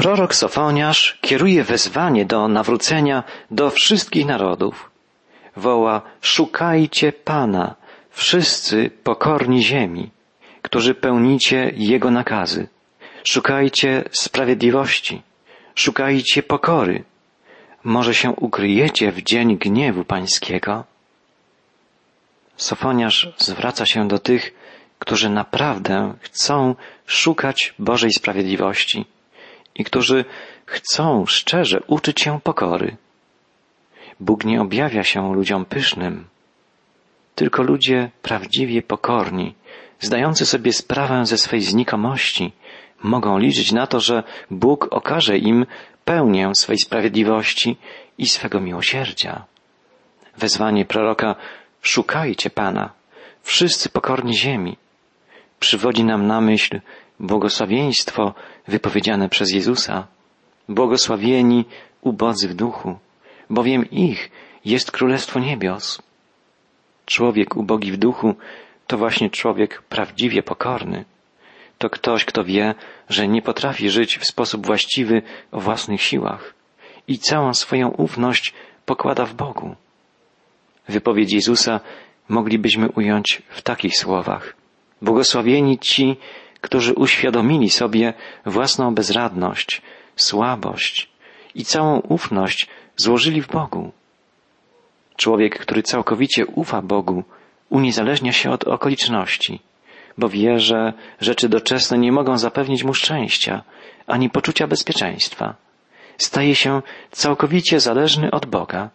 Prorok Sofoniarz kieruje wezwanie do nawrócenia do wszystkich narodów. Woła, szukajcie Pana, wszyscy pokorni ziemi, którzy pełnicie Jego nakazy. Szukajcie sprawiedliwości, szukajcie pokory. Może się ukryjecie w dzień gniewu pańskiego? Sofoniarz zwraca się do tych, którzy naprawdę chcą szukać Bożej sprawiedliwości i którzy chcą szczerze uczyć się pokory. Bóg nie objawia się ludziom pysznym, tylko ludzie prawdziwie pokorni, zdający sobie sprawę ze swej znikomości, mogą liczyć na to, że Bóg okaże im pełnię swej sprawiedliwości i swego miłosierdzia. Wezwanie proroka szukajcie Pana, wszyscy pokorni ziemi, przywodzi nam na myśl błogosławieństwo wypowiedziane przez Jezusa. Błogosławieni ubodzy w duchu, bowiem ich jest Królestwo Niebios. Człowiek ubogi w duchu to właśnie człowiek prawdziwie pokorny. To ktoś, kto wie, że nie potrafi żyć w sposób właściwy o własnych siłach i całą swoją ufność pokłada w Bogu. Wypowiedź Jezusa moglibyśmy ująć w takich słowach. Błogosławieni ci, którzy uświadomili sobie własną bezradność, słabość i całą ufność złożyli w Bogu. Człowiek, który całkowicie ufa Bogu, uniezależnia się od okoliczności, bo wie, że rzeczy doczesne nie mogą zapewnić mu szczęścia ani poczucia bezpieczeństwa. Staje się całkowicie zależny od Boga.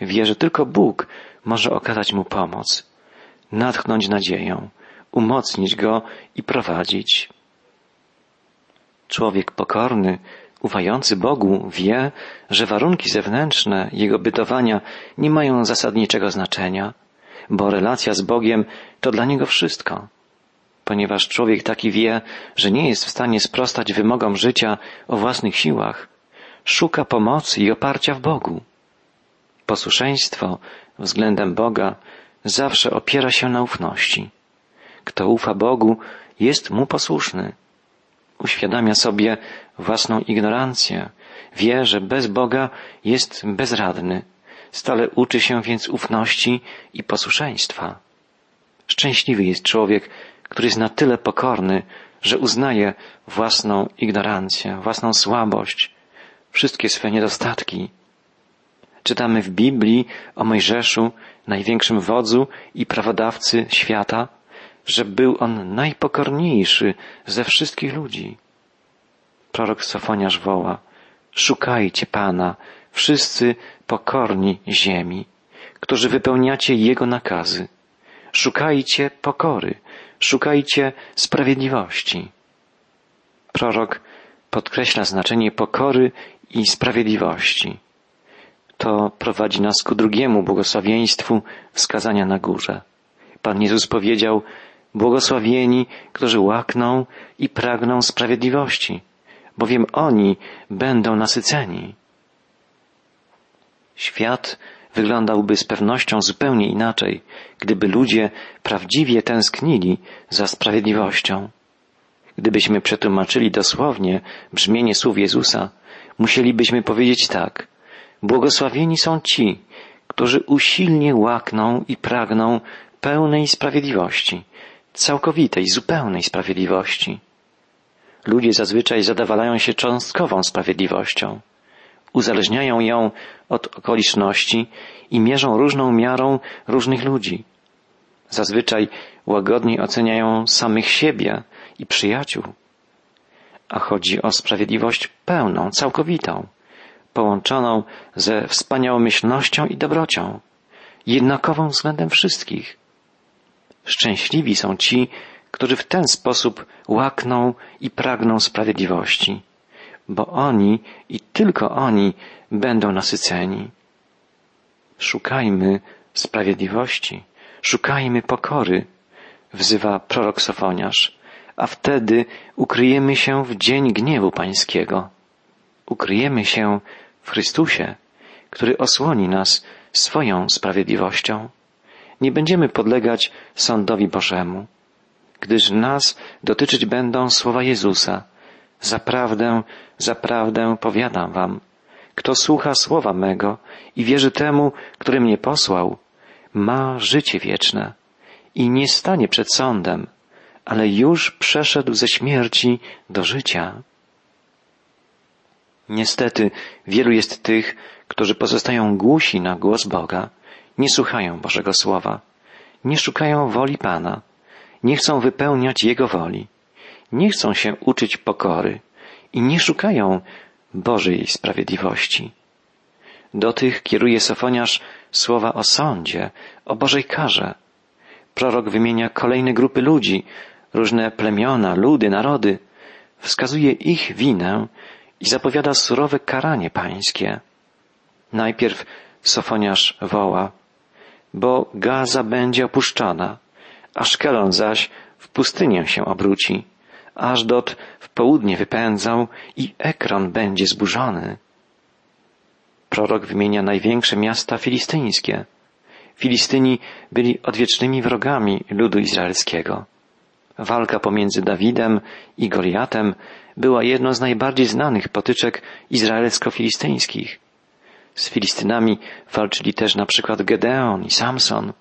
Wie, że tylko Bóg może okazać mu pomoc, natchnąć nadzieją, umocnić go i prowadzić. Człowiek pokorny, ufający Bogu, wie, że warunki zewnętrzne jego bytowania nie mają zasadniczego znaczenia, bo relacja z Bogiem to dla niego wszystko. Ponieważ człowiek taki wie, że nie jest w stanie sprostać wymogom życia o własnych siłach, szuka pomocy i oparcia w Bogu. Posłuszeństwo względem Boga zawsze opiera się na ufności. Kto ufa Bogu, jest Mu posłuszny. Uświadamia sobie własną ignorancję. Wie, że bez Boga jest bezradny. Stale uczy się więc ufności i posłuszeństwa. Szczęśliwy jest człowiek, który jest na tyle pokorny, że uznaje własną ignorancję, własną słabość, wszystkie swe niedostatki. Czytamy w Biblii o Mojżeszu, największym wodzu i prawodawcy świata, że był on najpokorniejszy ze wszystkich ludzi. Prorok Sofoniarz woła, szukajcie Pana, wszyscy pokorni ziemi, którzy wypełniacie Jego nakazy. Szukajcie pokory, szukajcie sprawiedliwości. Prorok podkreśla znaczenie pokory i sprawiedliwości. To prowadzi nas ku drugiemu błogosławieństwu wskazania na górze. Pan Jezus powiedział, Błogosławieni, którzy łakną i pragną sprawiedliwości, bowiem oni będą nasyceni. Świat wyglądałby z pewnością zupełnie inaczej, gdyby ludzie prawdziwie tęsknili za sprawiedliwością. Gdybyśmy przetłumaczyli dosłownie brzmienie słów Jezusa, musielibyśmy powiedzieć tak. Błogosławieni są ci, którzy usilnie łakną i pragną pełnej sprawiedliwości, całkowitej, zupełnej sprawiedliwości. Ludzie zazwyczaj zadawalają się cząstkową sprawiedliwością. Uzależniają ją od okoliczności i mierzą różną miarą różnych ludzi. Zazwyczaj łagodnie oceniają samych siebie i przyjaciół. A chodzi o sprawiedliwość pełną, całkowitą, połączoną ze wspaniałomyślnością i dobrocią, jednakową względem wszystkich. Szczęśliwi są ci, którzy w ten sposób łakną i pragną sprawiedliwości, bo oni i tylko oni będą nasyceni. Szukajmy sprawiedliwości, szukajmy pokory, wzywa prorok Sofoniarz, a wtedy ukryjemy się w dzień gniewu pańskiego. Ukryjemy się w Chrystusie, który osłoni nas swoją sprawiedliwością nie będziemy podlegać sądowi Bożemu, gdyż nas dotyczyć będą słowa Jezusa. Zaprawdę, zaprawdę powiadam wam, kto słucha słowa mego i wierzy temu, który mnie posłał, ma życie wieczne i nie stanie przed sądem, ale już przeszedł ze śmierci do życia. Niestety wielu jest tych, którzy pozostają głusi na głos Boga, nie słuchają Bożego Słowa, nie szukają woli Pana, nie chcą wypełniać Jego woli, nie chcą się uczyć pokory i nie szukają Bożej sprawiedliwości. Do tych kieruje Sofoniarz słowa o sądzie, o Bożej karze. Prorok wymienia kolejne grupy ludzi, różne plemiona, ludy, narody, wskazuje ich winę i zapowiada surowe karanie pańskie. Najpierw Sofoniarz woła, bo Gaza będzie opuszczona, a Szkelon zaś w pustynię się obróci. Aż dot w południe wypędzał i Ekron będzie zburzony. Prorok wymienia największe miasta filistyńskie. Filistyni byli odwiecznymi wrogami ludu izraelskiego. Walka pomiędzy Dawidem i Goliatem była jedną z najbardziej znanych potyczek izraelsko-filistyńskich. Z Filistynami walczyli też na przykład Gedeon i Samson.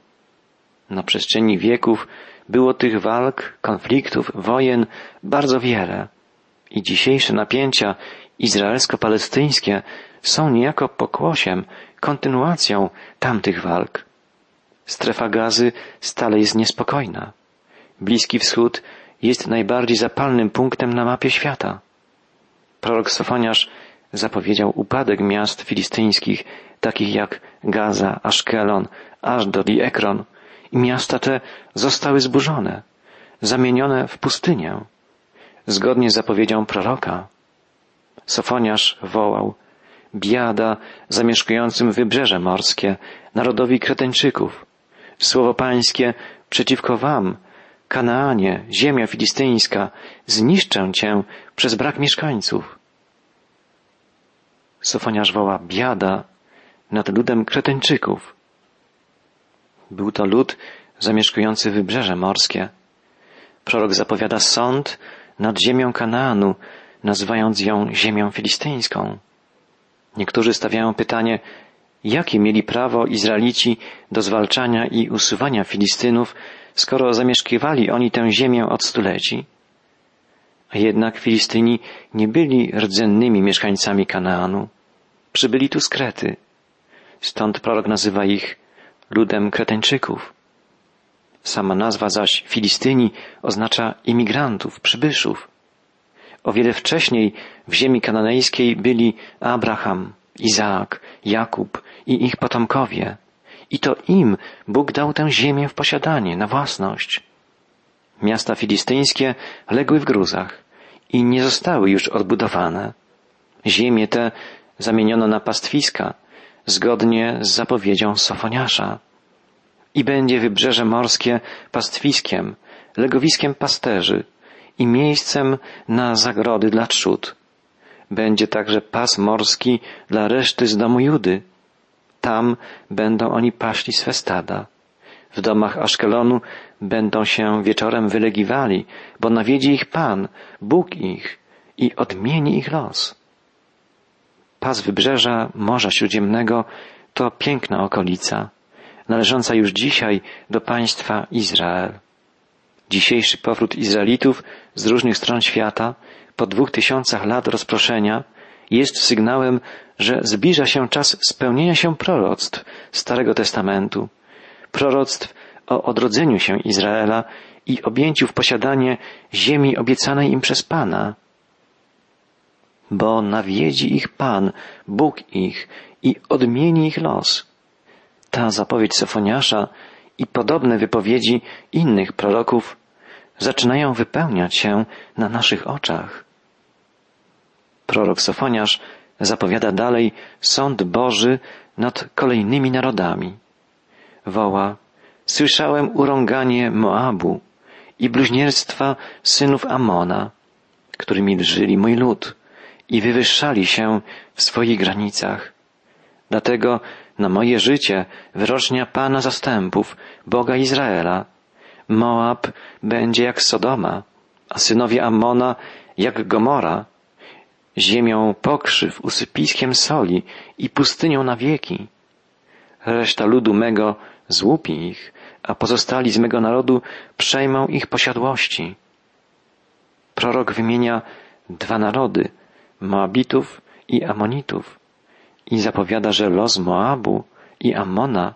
Na przestrzeni wieków było tych walk, konfliktów, wojen bardzo wiele. I dzisiejsze napięcia izraelsko-palestyńskie są niejako pokłosiem, kontynuacją tamtych walk. Strefa gazy stale jest niespokojna. Bliski Wschód jest najbardziej zapalnym punktem na mapie świata. Prorok Sofoniarz zapowiedział upadek miast filistyńskich, takich jak Gaza, Aszkelon, Ashdod i Ekron, i miasta te zostały zburzone, zamienione w pustynię. Zgodnie z zapowiedzią proroka, Sofoniarz wołał, biada zamieszkującym wybrzeże morskie, narodowi Kreteńczyków. Słowo pańskie przeciwko wam, Kanaanie, ziemia filistyńska, zniszczę cię przez brak mieszkańców. Sofoniarz woła biada nad ludem Kreteńczyków. Był to lud zamieszkujący wybrzeże morskie. Prorok zapowiada sąd nad ziemią Kanaanu, nazywając ją ziemią filistyńską. Niektórzy stawiają pytanie, jakie mieli prawo Izraelici do zwalczania i usuwania Filistynów, skoro zamieszkiwali oni tę ziemię od stuleci? A jednak Filistyni nie byli rdzennymi mieszkańcami Kanaanu. Przybyli tu z Krety. Stąd prorok nazywa ich ludem Kreteńczyków. Sama nazwa zaś Filistyni oznacza imigrantów, przybyszów. O wiele wcześniej w ziemi kananejskiej byli Abraham, Izaak, Jakub i ich potomkowie. I to im Bóg dał tę ziemię w posiadanie, na własność. Miasta filistyńskie legły w gruzach i nie zostały już odbudowane. Ziemię te zamieniono na pastwiska, zgodnie z zapowiedzią Sofoniasza. I będzie wybrzeże morskie pastwiskiem, legowiskiem pasterzy i miejscem na zagrody dla trzód. Będzie także pas morski dla reszty z domu Judy. Tam będą oni paśli swe stada. W domach Aszkelonu będą się wieczorem wylegiwali, bo nawiedzi ich Pan, Bóg ich i odmieni ich los. Pas wybrzeża Morza Śródziemnego to piękna okolica, należąca już dzisiaj do państwa Izrael. Dzisiejszy powrót Izraelitów z różnych stron świata po dwóch tysiącach lat rozproszenia jest sygnałem, że zbliża się czas spełnienia się proroctw Starego Testamentu, proroctw o odrodzeniu się Izraela i objęciu w posiadanie ziemi obiecanej im przez Pana bo nawiedzi ich Pan, Bóg ich i odmieni ich los. Ta zapowiedź Sofoniasza i podobne wypowiedzi innych proroków zaczynają wypełniać się na naszych oczach. Prorok Sofoniasz zapowiada dalej sąd Boży nad kolejnymi narodami. Woła, słyszałem urąganie Moabu i bluźnierstwa synów Amona, którymi drżyli mój lud i wywyższali się w swoich granicach. Dlatego na moje życie wyrocznia Pana zastępów, Boga Izraela. Moab będzie jak Sodoma, a synowie Amona jak Gomora, ziemią pokrzyw, usypiskiem soli i pustynią na wieki. Reszta ludu mego złupi ich, a pozostali z mego narodu przejmą ich posiadłości. Prorok wymienia dwa narody, Moabitów i Amonitów i zapowiada, że los Moabu i Amona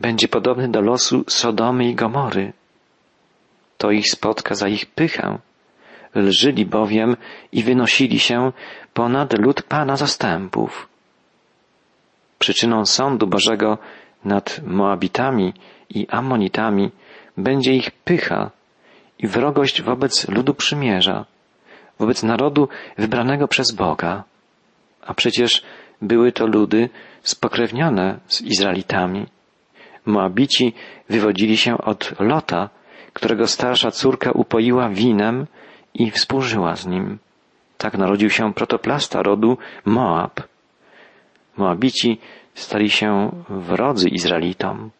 będzie podobny do losu Sodomy i Gomory. To ich spotka za ich pychę. Lżyli bowiem i wynosili się ponad lud Pana zastępów. Przyczyną sądu Bożego nad Moabitami i Amonitami będzie ich pycha i wrogość wobec ludu przymierza, wobec narodu wybranego przez Boga. A przecież były to ludy spokrewnione z Izraelitami. Moabici wywodzili się od Lota, którego starsza córka upoiła winem i współżyła z nim. Tak narodził się protoplasta rodu Moab. Moabici stali się wrodzy Izraelitom.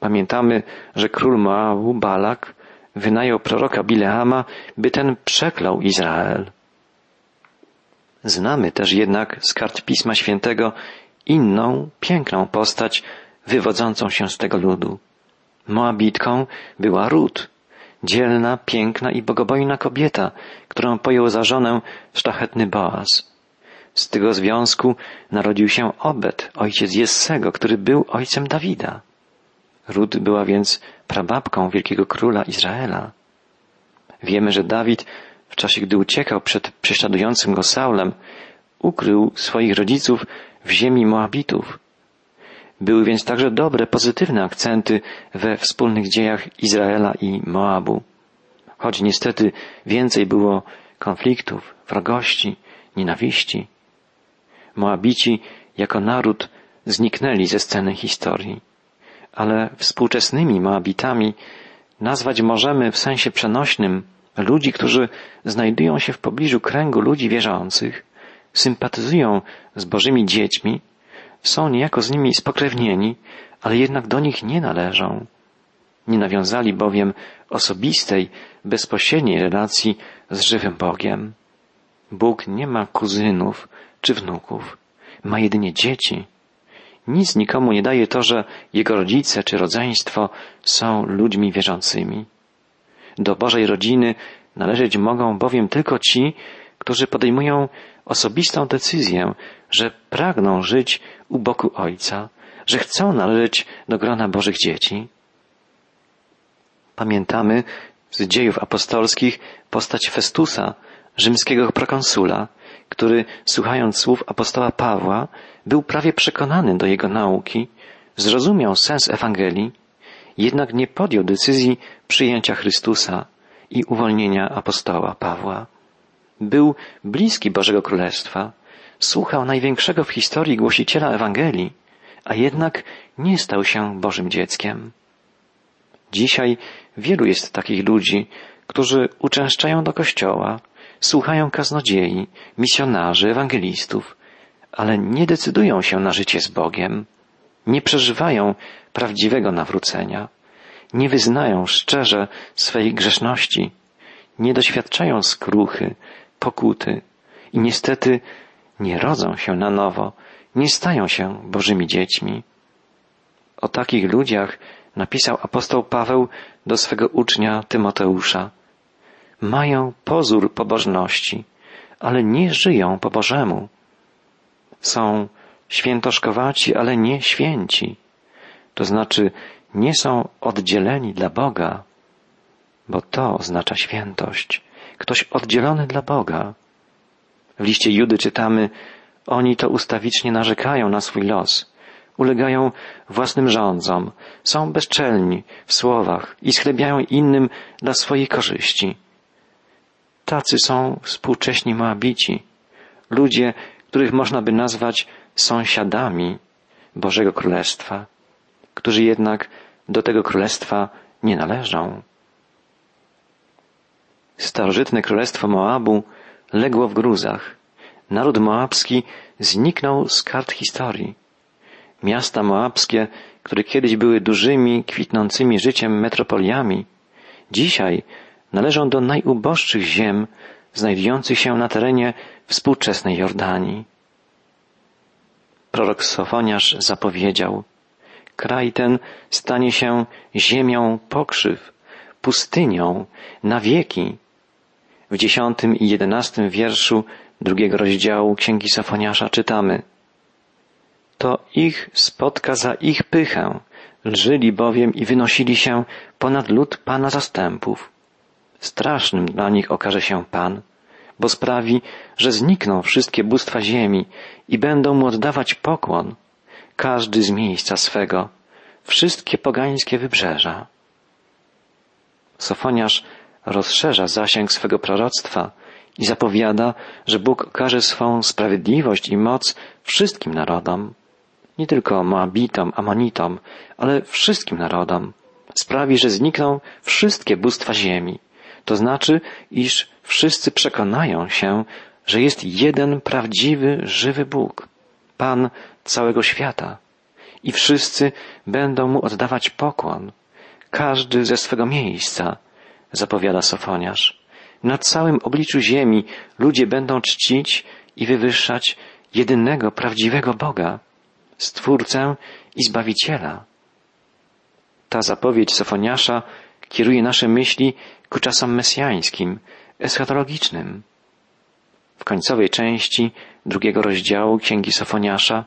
Pamiętamy, że król Moabu, Balak, wynajął proroka Bileama, by ten przeklął Izrael. Znamy też jednak z kart Pisma Świętego inną, piękną postać wywodzącą się z tego ludu. Moabitką była Rut, dzielna, piękna i bogobojna kobieta, którą pojął za żonę szlachetny Boaz. Z tego związku narodził się Obed, ojciec Jessego, który był ojcem Dawida. Rut była więc prababką wielkiego króla Izraela. Wiemy, że Dawid w czasie, gdy uciekał przed prześladującym go Saulem, ukrył swoich rodziców w ziemi Moabitów. Były więc także dobre, pozytywne akcenty we wspólnych dziejach Izraela i Moabu. Choć niestety więcej było konfliktów, wrogości, nienawiści. Moabici jako naród zniknęli ze sceny historii, ale współczesnymi Moabitami nazwać możemy w sensie przenośnym ludzi, którzy znajdują się w pobliżu kręgu ludzi wierzących, sympatyzują z Bożymi dziećmi, są niejako z nimi spokrewnieni, ale jednak do nich nie należą. Nie nawiązali bowiem osobistej, bezpośredniej relacji z żywym Bogiem. Bóg nie ma kuzynów czy wnuków, ma jedynie dzieci. Nic nikomu nie daje to, że jego rodzice czy rodzeństwo są ludźmi wierzącymi. Do Bożej rodziny należeć mogą bowiem tylko ci, którzy podejmują osobistą decyzję, że pragną żyć u boku Ojca, że chcą należeć do grona Bożych dzieci. Pamiętamy z dziejów apostolskich postać Festusa, rzymskiego prokonsula, który, słuchając słów apostoła Pawła, był prawie przekonany do jego nauki, zrozumiał sens Ewangelii, jednak nie podjął decyzji przyjęcia Chrystusa i uwolnienia apostoła Pawła. Był bliski Bożego Królestwa, słuchał największego w historii głosiciela Ewangelii, a jednak nie stał się Bożym dzieckiem. Dzisiaj wielu jest takich ludzi, którzy uczęszczają do kościoła, słuchają kaznodziei, misjonarzy, ewangelistów, ale nie decydują się na życie z Bogiem, nie przeżywają prawdziwego nawrócenia, nie wyznają szczerze swej grzeszności, nie doświadczają skruchy, pokuty i niestety nie rodzą się na nowo, nie stają się Bożymi dziećmi. O takich ludziach napisał apostoł Paweł do swego ucznia Tymoteusza. Mają pozór pobożności, ale nie żyją po Bożemu. Są świętoszkowaci, ale nie święci. To znaczy nie są oddzieleni dla Boga, bo to oznacza świętość. Ktoś oddzielony dla Boga. W liście Judy czytamy, oni to ustawicznie narzekają na swój los, ulegają własnym rządzom, są bezczelni w słowach i schlebiają innym dla swojej korzyści. Tacy są współcześni Moabici, ludzie, których można by nazwać sąsiadami Bożego Królestwa, którzy jednak do tego królestwa nie należą. Starożytne królestwo Moabu legło w gruzach. Naród moabski zniknął z kart historii. Miasta moabskie, które kiedyś były dużymi, kwitnącymi życiem metropoliami, dzisiaj należą do najuboższych ziem znajdujących się na terenie współczesnej Jordanii. Prorok Sofoniarz zapowiedział, kraj ten stanie się ziemią pokrzyw, pustynią na wieki. W dziesiątym i jedenastym wierszu drugiego rozdziału Księgi Sofoniasza czytamy To ich spotka za ich pychę, lżyli bowiem i wynosili się ponad lud Pana zastępów. Strasznym dla nich okaże się Pan, bo sprawi, że znikną wszystkie bóstwa ziemi i będą mu oddawać pokłon, każdy z miejsca swego, wszystkie pogańskie wybrzeża. Sofoniarz rozszerza zasięg swego proroctwa i zapowiada, że Bóg okaże swą sprawiedliwość i moc wszystkim narodom, nie tylko Moabitom, Amonitom, ale wszystkim narodom. Sprawi, że znikną wszystkie bóstwa ziemi. To znaczy, iż wszyscy przekonają się, że jest jeden prawdziwy, żywy Bóg, Pan całego świata. I wszyscy będą Mu oddawać pokłon, każdy ze swego miejsca, zapowiada Sofoniarz. Na całym obliczu ziemi ludzie będą czcić i wywyższać jedynego prawdziwego Boga, Stwórcę i Zbawiciela. Ta zapowiedź Sofoniasza kieruje nasze myśli ku czasom mesjańskim, eschatologicznym. W końcowej części drugiego rozdziału Księgi Sofoniasza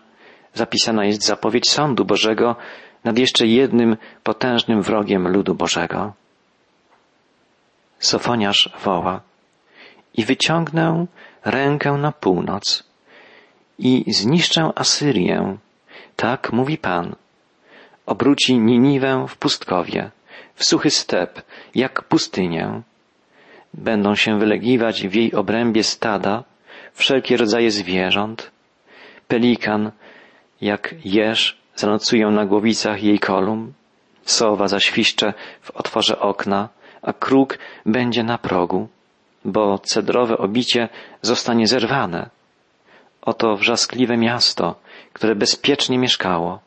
zapisana jest zapowiedź sądu Bożego nad jeszcze jednym potężnym wrogiem ludu Bożego. Sofoniarz woła i wyciągnę rękę na północ i zniszczę Asyrię. Tak mówi Pan. Obróci Niniwę w pustkowie, w suchy step, jak pustynię. Będą się wylegiwać w jej obrębie stada, wszelkie rodzaje zwierząt. Pelikan, jak jeż, zanocują na głowicach jej kolumn. Sowa zaświszcze w otworze okna, a kruk będzie na progu, bo cedrowe obicie zostanie zerwane. Oto wrzaskliwe miasto, które bezpiecznie mieszkało,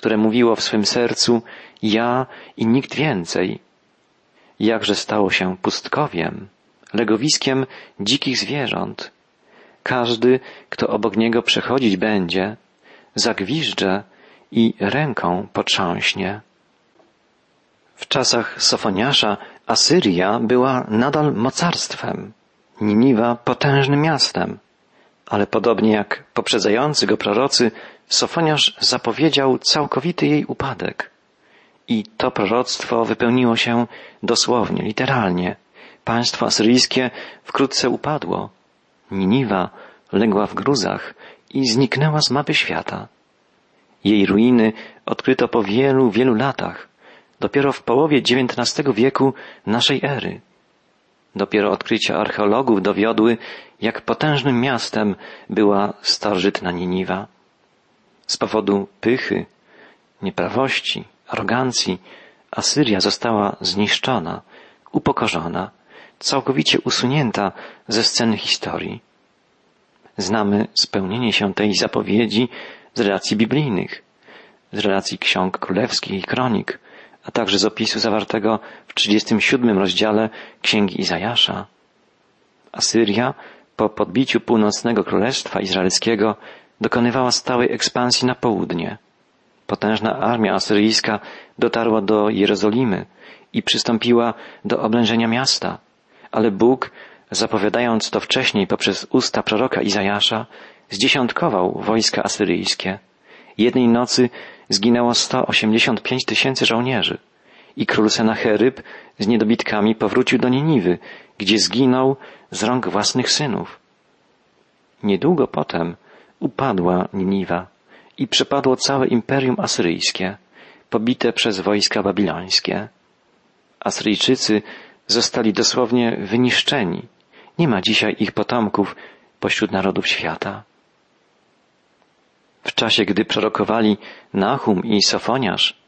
które mówiło w swym sercu ja i nikt więcej. Jakże stało się pustkowiem, legowiskiem dzikich zwierząt. Każdy, kto obok niego przechodzić będzie, zagwiżdże i ręką potrząśnie. W czasach Sofoniasza Asyria była nadal mocarstwem, Niniwa potężnym miastem, ale podobnie jak poprzedzający go prorocy, Sofoniarz zapowiedział całkowity jej upadek. I to proroctwo wypełniło się dosłownie, literalnie. Państwo asyryjskie wkrótce upadło. Niniwa legła w gruzach i zniknęła z mapy świata. Jej ruiny odkryto po wielu, wielu latach, dopiero w połowie XIX wieku naszej ery. Dopiero odkrycia archeologów dowiodły, jak potężnym miastem była starożytna Niniwa. Z powodu pychy, nieprawości, arogancji, Asyria została zniszczona, upokorzona, całkowicie usunięta ze sceny historii. Znamy spełnienie się tej zapowiedzi z relacji biblijnych, z relacji ksiąg królewskich i kronik, a także z opisu zawartego w 37 rozdziale Księgi Izajasza. Asyria po podbiciu północnego królestwa izraelskiego dokonywała stałej ekspansji na południe. Potężna armia asyryjska dotarła do Jerozolimy i przystąpiła do oblężenia miasta, ale Bóg, zapowiadając to wcześniej poprzez usta proroka Izajasza, zdziesiątkował wojska asyryjskie. Jednej nocy zginęło 185 tysięcy żołnierzy i król Senacheryb z niedobitkami powrócił do Niniwy, gdzie zginął z rąk własnych synów. Niedługo potem upadła Niniwa i przepadło całe imperium asyryjskie, pobite przez wojska babilońskie. Asyryjczycy zostali dosłownie wyniszczeni. Nie ma dzisiaj ich potomków pośród narodów świata. W czasie, gdy prorokowali Nahum i Sofoniarz,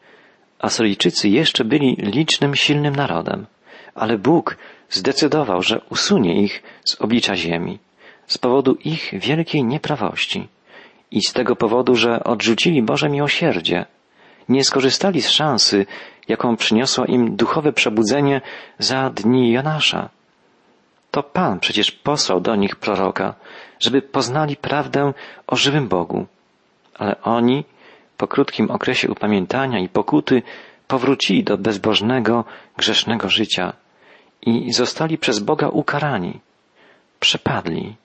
Asyryjczycy jeszcze byli licznym, silnym narodem, ale Bóg zdecydował, że usunie ich z oblicza ziemi z powodu ich wielkiej nieprawości i z tego powodu, że odrzucili Boże miłosierdzie, nie skorzystali z szansy, jaką przyniosło im duchowe przebudzenie za dni Jonasza. To Pan przecież posłał do nich proroka, żeby poznali prawdę o żywym Bogu. Ale oni, po krótkim okresie upamiętania i pokuty, powrócili do bezbożnego, grzesznego życia i zostali przez Boga ukarani, przepadli.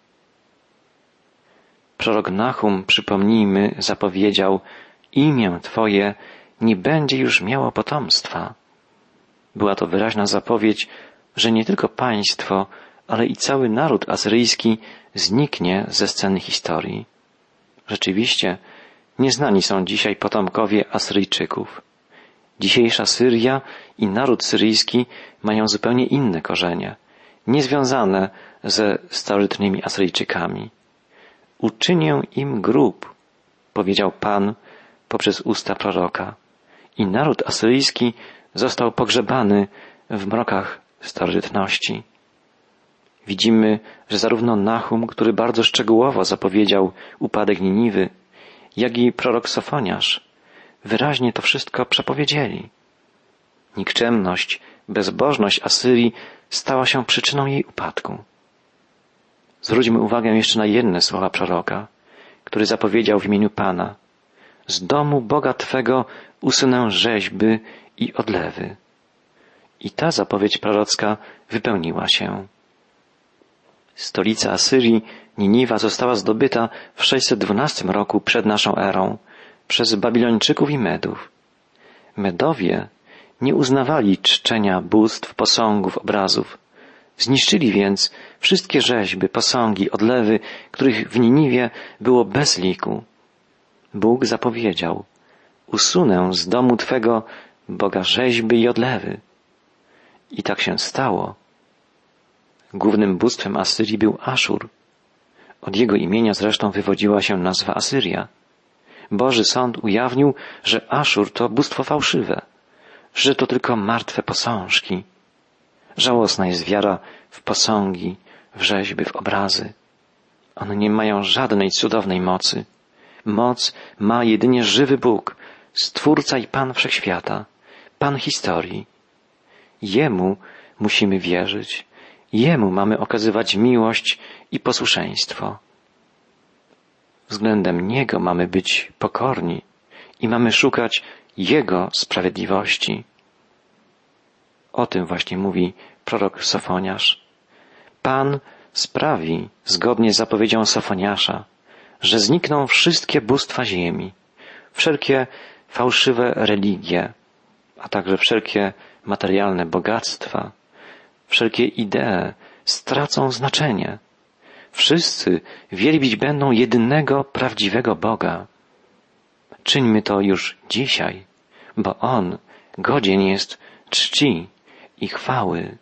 Prorok Nahum, przypomnijmy, zapowiedział, imię Twoje nie będzie już miało potomstwa. Była to wyraźna zapowiedź, że nie tylko państwo, ale i cały naród asyryjski zniknie ze sceny historii. Rzeczywiście, nieznani są dzisiaj potomkowie Asyryjczyków. Dzisiejsza Syria i naród syryjski mają zupełnie inne korzenie, niezwiązane ze starożytnymi Asyryjczykami. Uczynię im grób, powiedział Pan poprzez usta proroka. I naród asyryjski został pogrzebany w mrokach starożytności. Widzimy, że zarówno Nahum, który bardzo szczegółowo zapowiedział upadek Niniwy, jak i prorok Sofoniarz wyraźnie to wszystko przepowiedzieli. Nikczemność, bezbożność Asyrii stała się przyczyną jej upadku. Zwróćmy uwagę jeszcze na jedne słowa proroka, który zapowiedział w imieniu Pana. Z domu Boga Twego usunę rzeźby i odlewy. I ta zapowiedź prorocka wypełniła się. Stolica Asyrii, Niniwa, została zdobyta w 612 roku przed naszą erą przez Babilończyków i Medów. Medowie nie uznawali czczenia bóstw, posągów, obrazów. Zniszczyli więc wszystkie rzeźby, posągi, odlewy, których w Niniwie było bez liku. Bóg zapowiedział, usunę z domu Twego Boga rzeźby i odlewy. I tak się stało. Głównym bóstwem Asyrii był Aszur. Od jego imienia zresztą wywodziła się nazwa Asyria. Boży Sąd ujawnił, że Aszur to bóstwo fałszywe, że to tylko martwe posążki. Żałosna jest wiara w posągi, w rzeźby, w obrazy. One nie mają żadnej cudownej mocy. Moc ma jedynie żywy Bóg, Stwórca i Pan Wszechświata, Pan historii. Jemu musimy wierzyć, Jemu mamy okazywać miłość i posłuszeństwo. Względem Niego mamy być pokorni i mamy szukać Jego sprawiedliwości. O tym właśnie mówi prorok Sofoniarz. Pan sprawi, zgodnie z zapowiedzią Sofoniasza, że znikną wszystkie bóstwa ziemi, wszelkie fałszywe religie, a także wszelkie materialne bogactwa, wszelkie idee stracą znaczenie. Wszyscy wielbić będą jedynego prawdziwego Boga. Czyńmy to już dzisiaj, bo On godzien jest czci i chwały.